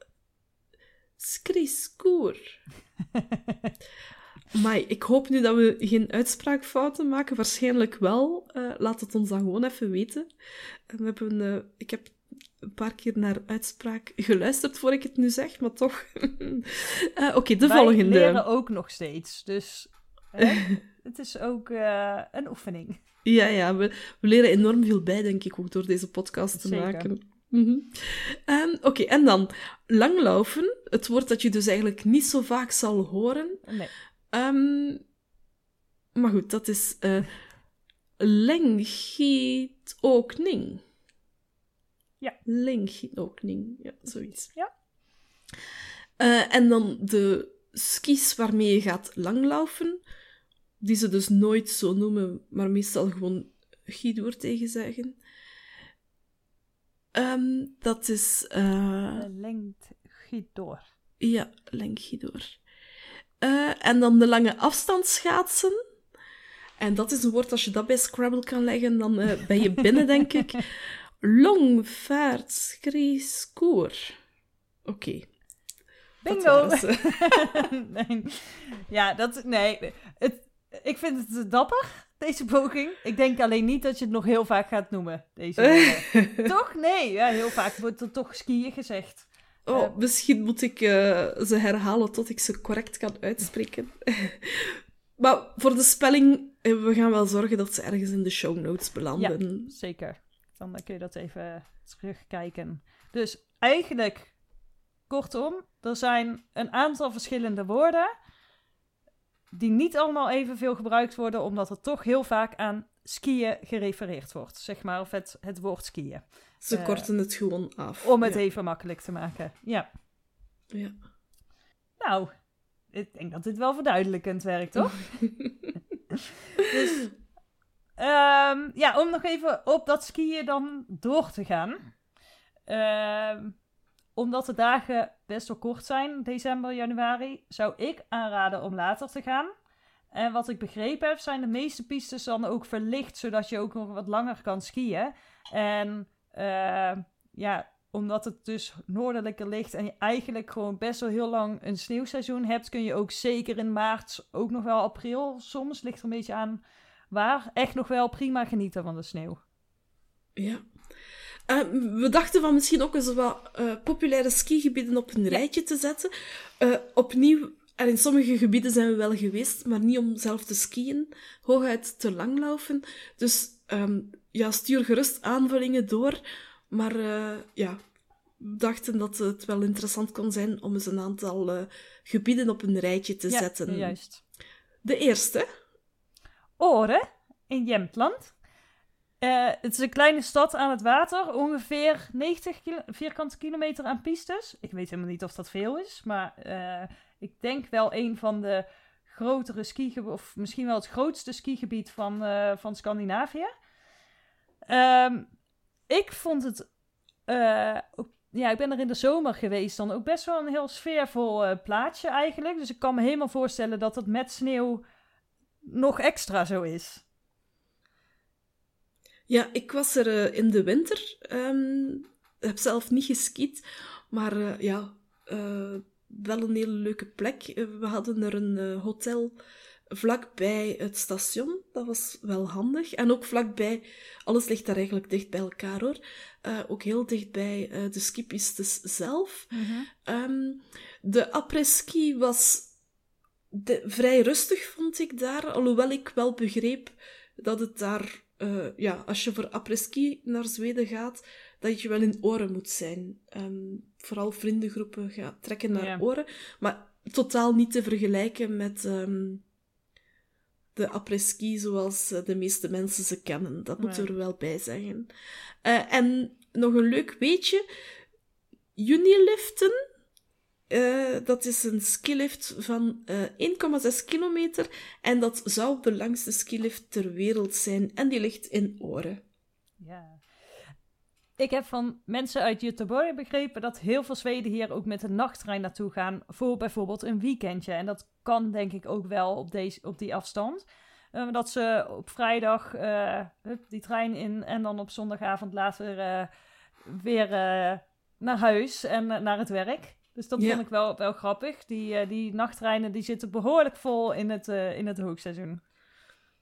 skriskoer. Maar ik hoop nu dat we geen uitspraakfouten maken. Waarschijnlijk wel. Uh, laat het ons dan gewoon even weten. we hebben, uh, ik heb een paar keer naar uitspraak geluisterd voor ik het nu zeg, maar toch. uh, Oké, okay, de Wij volgende. We leren ook nog steeds. Dus het is ook een oefening. Ja, ja we, we, leren enorm veel bij, denk ik, ook door deze podcast te Zeker. maken. Mm -hmm. um, Oké, okay, en dan langlaufen. Het woord dat je dus eigenlijk niet zo vaak zal horen. Nee. Um, maar goed, dat is uh, lenggietokning. Ja. Lenggietokning, ja, zoiets. Ja. Uh, en dan de skis waarmee je gaat langlaufen, die ze dus nooit zo noemen, maar meestal gewoon gidoor tegen zeggen. Um, dat is... Uh, Lengt gidoor. Ja, lenggidoor. Uh, en dan de lange afstandsschaatsen. En dat is een woord, als je dat bij Scrabble kan leggen, dan uh, ben je binnen, denk ik. Longvaartskriskoer. Oké. Okay. Bingo! nee. Ja, dat... Nee. Het, ik vind het dapper, deze poging. Ik denk alleen niet dat je het nog heel vaak gaat noemen, deze Toch? Nee. Ja, heel vaak wordt er toch skiën gezegd. Oh, uh, misschien moet ik uh, ze herhalen tot ik ze correct kan uitspreken. maar voor de spelling, we gaan wel zorgen dat ze ergens in de show notes belanden. Ja, zeker. Dan kun je dat even terugkijken. Dus eigenlijk, kortom, er zijn een aantal verschillende woorden die niet allemaal evenveel gebruikt worden, omdat er toch heel vaak aan skiën gerefereerd wordt. Zeg maar, of het, het woord skiën. Ze uh, korten het gewoon af. Om het ja. even makkelijk te maken. Ja. Ja. Nou, ik denk dat dit wel verduidelijkend werkt, toch? dus, um, ja, om nog even op dat skiën dan door te gaan. Um, omdat de dagen best wel kort zijn, december, januari, zou ik aanraden om later te gaan. En wat ik begrepen heb, zijn de meeste pistes dan ook verlicht, zodat je ook nog wat langer kan skiën. En uh, ja, omdat het dus noordelijker ligt en je eigenlijk gewoon best wel heel lang een sneeuwseizoen hebt, kun je ook zeker in maart, ook nog wel april, soms ligt er een beetje aan waar, echt nog wel prima genieten van de sneeuw. Ja. Uh, we dachten van misschien ook eens wat uh, populaire skigebieden op een rijtje te zetten. Uh, opnieuw, en in sommige gebieden zijn we wel geweest, maar niet om zelf te skiën, hooguit te langlaufen. Dus um, ja, stuur gerust aanvullingen door. Maar ja, we dachten dat het wel interessant kon zijn om eens een aantal gebieden op een rijtje te ja, zetten. juist. De eerste. Oren in Jämtland. Uh, het is een kleine stad aan het water, ongeveer 90 kilo vierkante kilometer aan pistes. Ik weet helemaal niet of dat veel is, maar uh, ik denk wel een van de grotere skigebieden, of misschien wel het grootste skigebied van, uh, van Scandinavië. Um, ik vond het, ja, ik ben er in de zomer geweest, dan ook best wel een heel sfeervol plaatsje eigenlijk. Dus ik kan me helemaal voorstellen dat het met sneeuw nog extra zo is. Ja, ik was er uh, in de winter. Um, heb zelf niet geskiet, maar uh, ja, uh, wel een hele leuke plek. we hadden er een hotel vlakbij het station. Dat was wel handig. En ook vlakbij, alles ligt daar eigenlijk dicht bij elkaar hoor. ook heel dicht bij de skipistes zelf. Mhm. Um, de après-ski was de, vrij rustig, vond ik daar. Alhoewel ik wel begreep dat het daar uh, ja, als je voor après-ski naar Zweden gaat, dat je wel in oren moet zijn. Um, vooral vriendengroepen gaan trekken naar Ja. oren. Maar totaal niet te vergelijken met um, de après-ski zoals uh, de meeste mensen ze kennen. Dat moet Nee. er wel bij zeggen. Uh, en nog een leuk weetje. Uniliften, uh, dat is een skilift van uh, 1,6 kilometer en dat zou de langste skilift ter wereld zijn en die ligt in Oren. Ja. Ik heb van mensen uit Göteborg begrepen dat heel veel Zweden hier ook met een nachttrein naartoe gaan voor bijvoorbeeld een weekendje. En dat kan denk ik ook wel op, deze, op die afstand. Uh, dat ze op vrijdag die trein in en dan op zondagavond later weer eh, naar huis en eh, naar het werk. Dus dat Ja. vond ik wel, wel grappig. Die, eh, die nachttreinen die zitten behoorlijk vol in het, eh, in het hoogseizoen.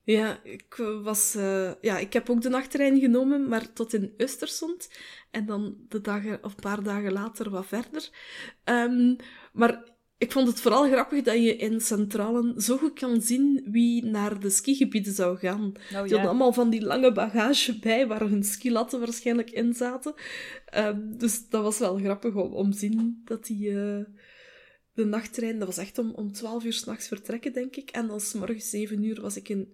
Ja, ik was... eh, ja, ik heb ook de nachttrein genomen, maar tot in Östersund. En dan de dagen, of een paar dagen later wat verder. Ehm, maar ik vond het vooral grappig dat je in Centralen zo goed kan zien wie naar de skigebieden zou gaan. Oh, Die hadden allemaal van die lange bagage bij, waar hun skilatten waarschijnlijk in zaten. Ehm, dus dat was wel grappig om, om te zien dat die... eh, de nachttrein, dat was echt om, om 12 uur s'nachts vertrekken, denk ik. En dan 's morgens 7 uur was ik in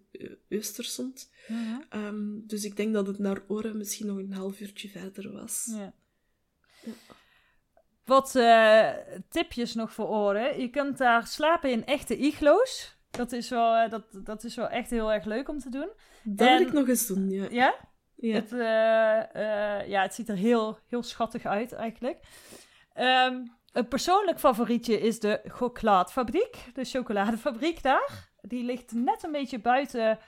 Östersund. Ehm, dus ik denk dat het naar Oren misschien nog een half uurtje verder was. Ja. Ja. Wat eh, tipjes nog voor oren. Je kunt daar slapen in echte iglo's. Dat is, wel, eh, dat, dat is wel echt heel erg leuk om te doen. Dat En- wil ik nog eens doen, ja. Ja? ja. Het, eh, ja, het ziet er heel, heel schattig uit eigenlijk. Ehm, een persoonlijk favorietje is de Choklaadfabriek. De chocoladefabriek daar. Die ligt net een beetje buiten,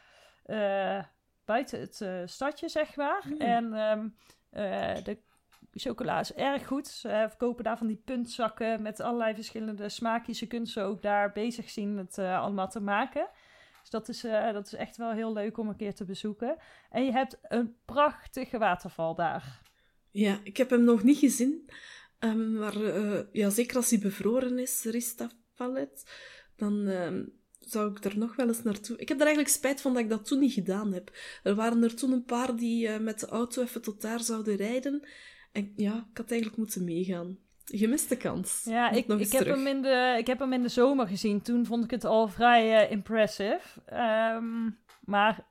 buiten het stadje, zeg maar. Hmm. En ehm, eh, de chocola is erg goed. Ze verkopen daar van die puntzakken met allerlei verschillende smaakjes. Je kunt ze ook daar bezig zien het eh, allemaal te maken. Dus dat is, eh, dat is echt wel heel leuk om een keer te bezoeken. En je hebt een prachtige waterval daar. Ja, ik heb hem nog niet gezien. Ehm, maar eh, ja, zeker als hij bevroren is, Ristafalet, dan ehm, zou ik er nog wel eens naartoe. Ik heb er eigenlijk spijt van dat ik dat toen niet gedaan heb. Er waren er toen een paar die eh, met de auto even tot daar zouden rijden. En ja, ik had eigenlijk moeten meegaan. Gemiste kans. Ja, ik, nog ik, heb terug. hem in de, ik heb hem in de zomer gezien. Toen vond ik het al vrij eh, impressive. Ehm, maar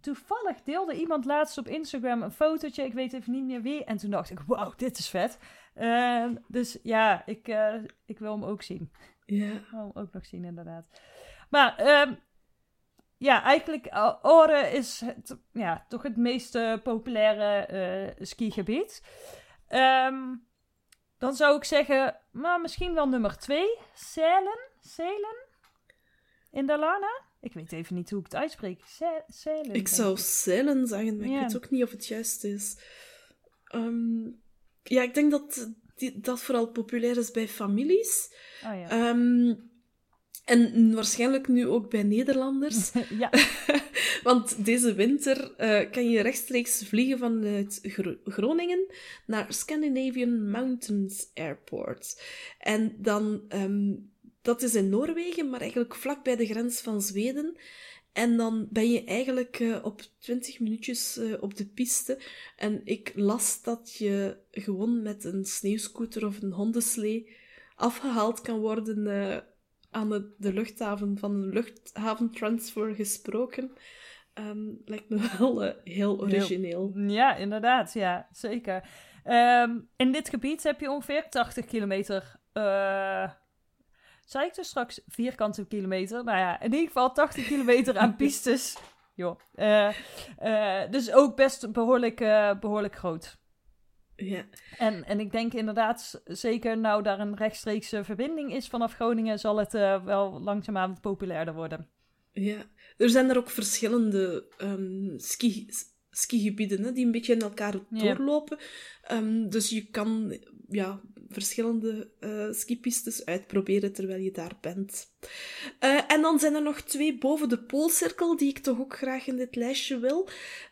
toevallig deelde iemand laatst op Instagram een fotootje. Ik weet even niet meer wie. En toen dacht ik, wauw, dit is vet. Ehm, dus ja, ik, eh, ik wil hem ook zien. Ja. Ik wil hem ook nog zien, inderdaad. Maar ehm, ja, eigenlijk uh, Oren is het, ja, toch het meest eh, populaire eh, skigebied. Ehm, dan zou ik zeggen, maar misschien wel nummer twee. Zelen? Zelen? In Dalarna? Ik weet even niet hoe ik het uitspreek. Ze- Zelen. Ik zou Zeilen zeggen, maar Ja. ik weet ook niet of het juist is. Ehm, ja, ik denk dat die, dat vooral populair is bij families. Oh ja. Ehm, en waarschijnlijk nu ook bij Nederlanders. ja. Want deze winter eh, kan je rechtstreeks vliegen vanuit Gro- Groningen naar Scandinavian Mountains Airport. En dan, ehm, dat is in Noorwegen, maar eigenlijk vlak bij de grens van Zweden. En dan ben je eigenlijk eh, op 20 minuutjes eh, op de piste. En ik las dat je gewoon met een sneeuwscooter of een hondenslee afgehaald kan worden aan de, de luchthaven, van een luchthaventransfer gesproken. Ehm, lijkt me wel eh, heel origineel. ja, inderdaad. Ja, zeker. Ehm, in dit gebied heb je ongeveer 80 kilometer. eh zei ik dus straks vierkante kilometer? Nou ja, in ieder geval 80 kilometer aan pistes. Joh. Eh, dus ook best behoorlijk, eh, behoorlijk groot. Ja. En, en ik denk inderdaad, zeker nou daar een rechtstreekse verbinding is vanaf Groningen, zal het eh, wel langzaamaan populairder worden. ja. Er zijn er ook verschillende ehm, ski, skigebieden hè, die een beetje in elkaar Ja. doorlopen. Ehm, dus je kan ja, verschillende eh, skipistes uitproberen terwijl je daar bent. Eh, en dan zijn er nog twee boven de poolcirkel die ik toch ook graag in dit lijstje wil.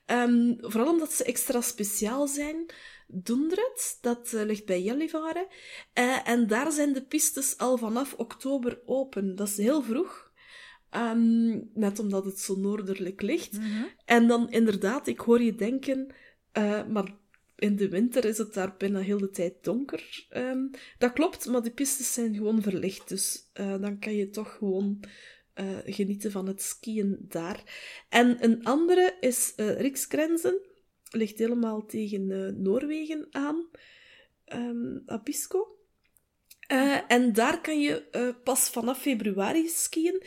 Ehm, vooral omdat ze extra speciaal zijn. Dundret, dat eh, ligt bij Gällivare. Eh, en daar zijn de pistes al vanaf oktober open. Dat is heel vroeg. Ehm, net omdat het zo noordelijk ligt. En dan inderdaad, ik hoor je denken, eh, maar in de winter is het daar bijna heel de tijd donker. Ehm, dat klopt, maar de pistes zijn gewoon verlicht. Dus dan kan je toch gewoon genieten van het skiën daar. En een andere is eh Riksgrenzen. Ligt helemaal tegen eh, Noorwegen aan. Ehm Abisko. Eh, en daar kan je eh, pas vanaf februari skiën.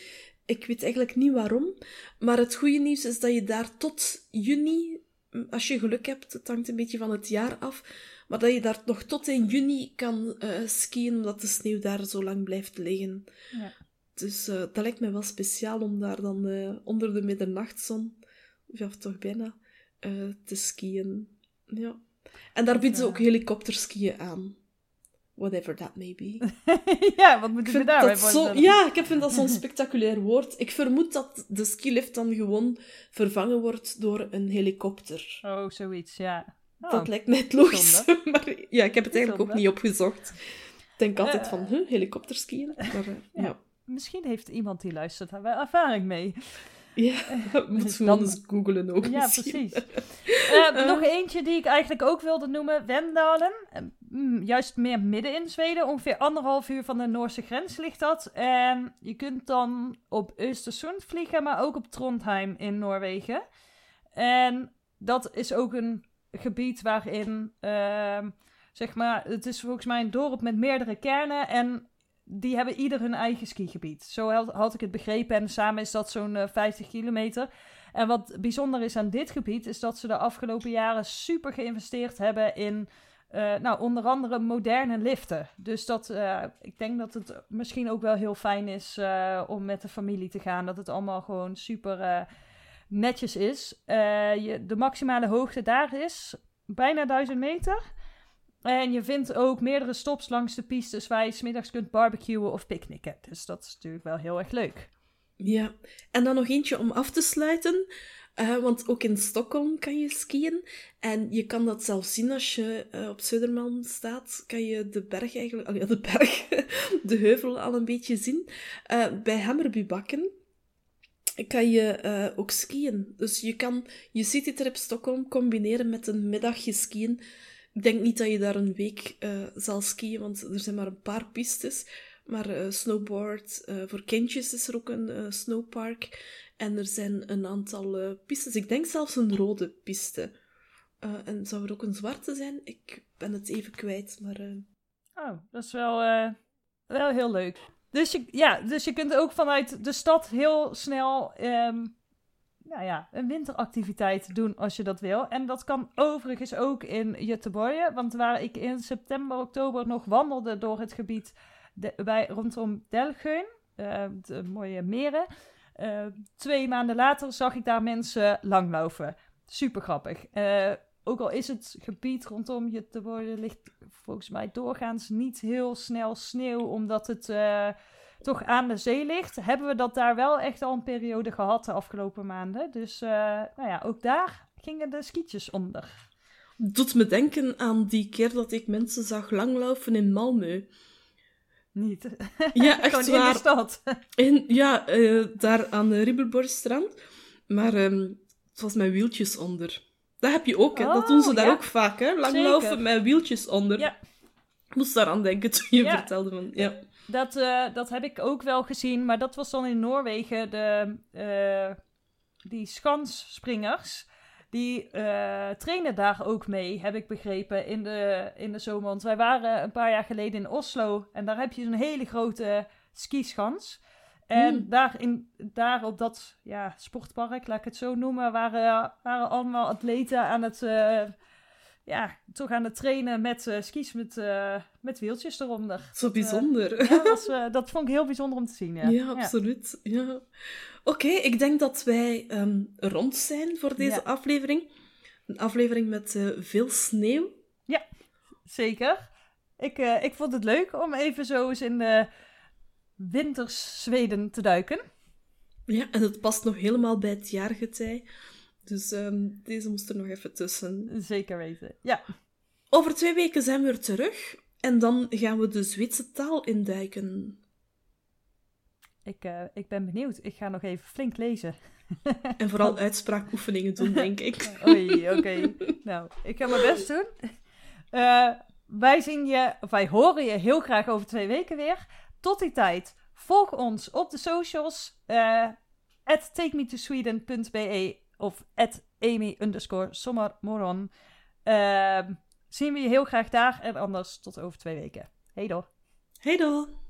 Ik weet eigenlijk niet waarom. Maar het goede nieuws is dat je daar tot juni, mm, als je geluk hebt, het hangt een beetje van het jaar af, maar dat je daar nog tot in juni kan eh, skiën, omdat de sneeuw daar zo lang blijft liggen. Ja. Dus dat lijkt me wel speciaal om daar dan onder de middernachtzon, of ja, toch bijna, eh, te skiën. Ja. En daar bieden ze ook helikopterskiën aan. Whatever that may be. ja, wat Ik moeten we vind daarbij dat zo, ja, ik vind dat zo'n spectaculair woord. Ik vermoed dat de skilift dan gewoon vervangen wordt door een helikopter. Oh, zoiets, ja. Oh. Dat lijkt mij het logische. Maar ja, ik heb het eigenlijk ook niet opgezocht. Ik denk altijd Eh. van, huh, helikopterskiën? Maar eh, Ja. ja. Misschien heeft iemand die luistert daar wel ervaring mee. Ja, moeten Dus gewoon dan- eens googlen ook Ja, misschien. precies. Eh, Eh. nog eentje die ik eigenlijk ook wilde noemen, Wendalen. Eh, mm, juist meer midden in Zweden, ongeveer anderhalf uur van de Noorse grens ligt dat. En je kunt dan op Östersund vliegen, maar ook op Trondheim in Noorwegen. En dat is ook een gebied waarin, ehm, zeg maar, het is volgens mij een dorp met meerdere kernen en die hebben ieder hun eigen skigebied. Zo had, had ik het begrepen en samen is dat zo'n eh, 50 kilometer. En wat bijzonder is aan dit gebied, is dat ze de afgelopen jaren super geïnvesteerd hebben in, eh, nou, onder andere moderne liften. Dus dat, eh, ik denk dat het misschien ook wel heel fijn is eh, om met de familie te gaan. Dat het allemaal gewoon super eh, netjes is. Eh, je, de maximale hoogte daar is bijna 1000 meter. En je vindt ook meerdere stops langs de pistes waar je 's middags kunt barbecuen of picknicken. Dus dat is natuurlijk wel heel erg leuk. Ja, en dan nog eentje om af te sluiten. eh, want ook in Stockholm kan je skiën. En je kan dat zelfs zien als je eh, op Södermalm staat. Kan je de berg eigenlijk... Ja, de berg. de heuvel al een beetje zien. Eh, bij Hammerbybakken kan je ook skiën. Dus je kan je citytrip Stockholm combineren met een middagje skiën. Ik denk niet dat je daar een week eh, zal skiën, want er zijn maar een paar pistes. Maar eh, snowboard, eh, voor kindjes is er ook een snowpark. En er zijn een aantal pistes. Ik denk zelfs een rode piste. En zou er ook een zwarte zijn? Ik ben het even kwijt, maar... Oh, dat is wel, wel heel leuk. Dus je, ja, dus je kunt ook vanuit de stad heel snel ehm, nou ja, een winteractiviteit doen als je dat wil. En dat kan overigens ook in Göteborg. Want waar ik in september, oktober nog wandelde door het gebied bij, rondom Delgeun, eh, de mooie meren. eh, twee maanden later zag ik daar mensen langlopen. Super grappig. Eh, ook al is het gebied rondom Göteborg ligt volgens mij doorgaans niet heel snel sneeuw, omdat het toch aan de zee ligt, hebben we dat daar wel echt al een periode gehad de afgelopen maanden. Dus eh, nou ja, ook daar gingen de skietjes onder. doet me denken aan die keer dat ik mensen zag langlopen in Malmö. Niet. Ja, echt Gewoon in de waar. stad. En, ja, eh, daar aan de Ribbelborgstrand. Maar ehm, het was met wieltjes onder. Dat heb je ook, hè. dat doen ze Oh, daar ja. ook vaak, hè. Langlopen met wieltjes onder. Ja. Ik moest daaraan denken toen je Ja. vertelde van... Ja. Dat, eh, dat heb ik ook wel gezien, maar dat was dan in Noorwegen. De, eh, die schansspringers, die eh, trainen daar ook mee, heb ik begrepen, in de, in de zomer. Want wij waren een paar jaar geleden in Oslo en daar heb je zo'n hele grote skischans. En Hmm. daar, in, daar op dat ja, sportpark, laat ik het zo noemen, waren, waren allemaal atleten aan het, ja, toch aan het trainen met eh, skis met, eh, met wieltjes eronder. Zo Dat, eh, bijzonder. ja, dat, was, eh, dat vond ik heel bijzonder om te zien. Ja, Ja, absoluut. Ja. Oké, ik denk dat wij ehm, rond zijn voor deze Ja. aflevering. Een aflevering met veel sneeuw. Zeker. Ik, ik vond het leuk om even zo eens in de winters Zweden te duiken. Ja, en het past nog helemaal bij het jaargetij. Dus ehm, deze moest er nog even tussen. Zeker weten. Ja, Over twee weken zijn we er terug. En dan gaan we de Zweedse taal induiken. ik, eh, ik ben benieuwd. Ik ga nog even flink lezen. En vooral uitspraakoefeningen doen, denk ik. Oei, oké. nou, ik ga mijn best doen. Eh, wij zien je, of wij horen je heel graag over twee weken weer. Tot die tijd, volg ons op de socials. eh at takemetosweden.be of at amy underscore sommermoron. Ehm, zien we je heel graag daar en anders tot over twee weken. Hey door. Hey dan!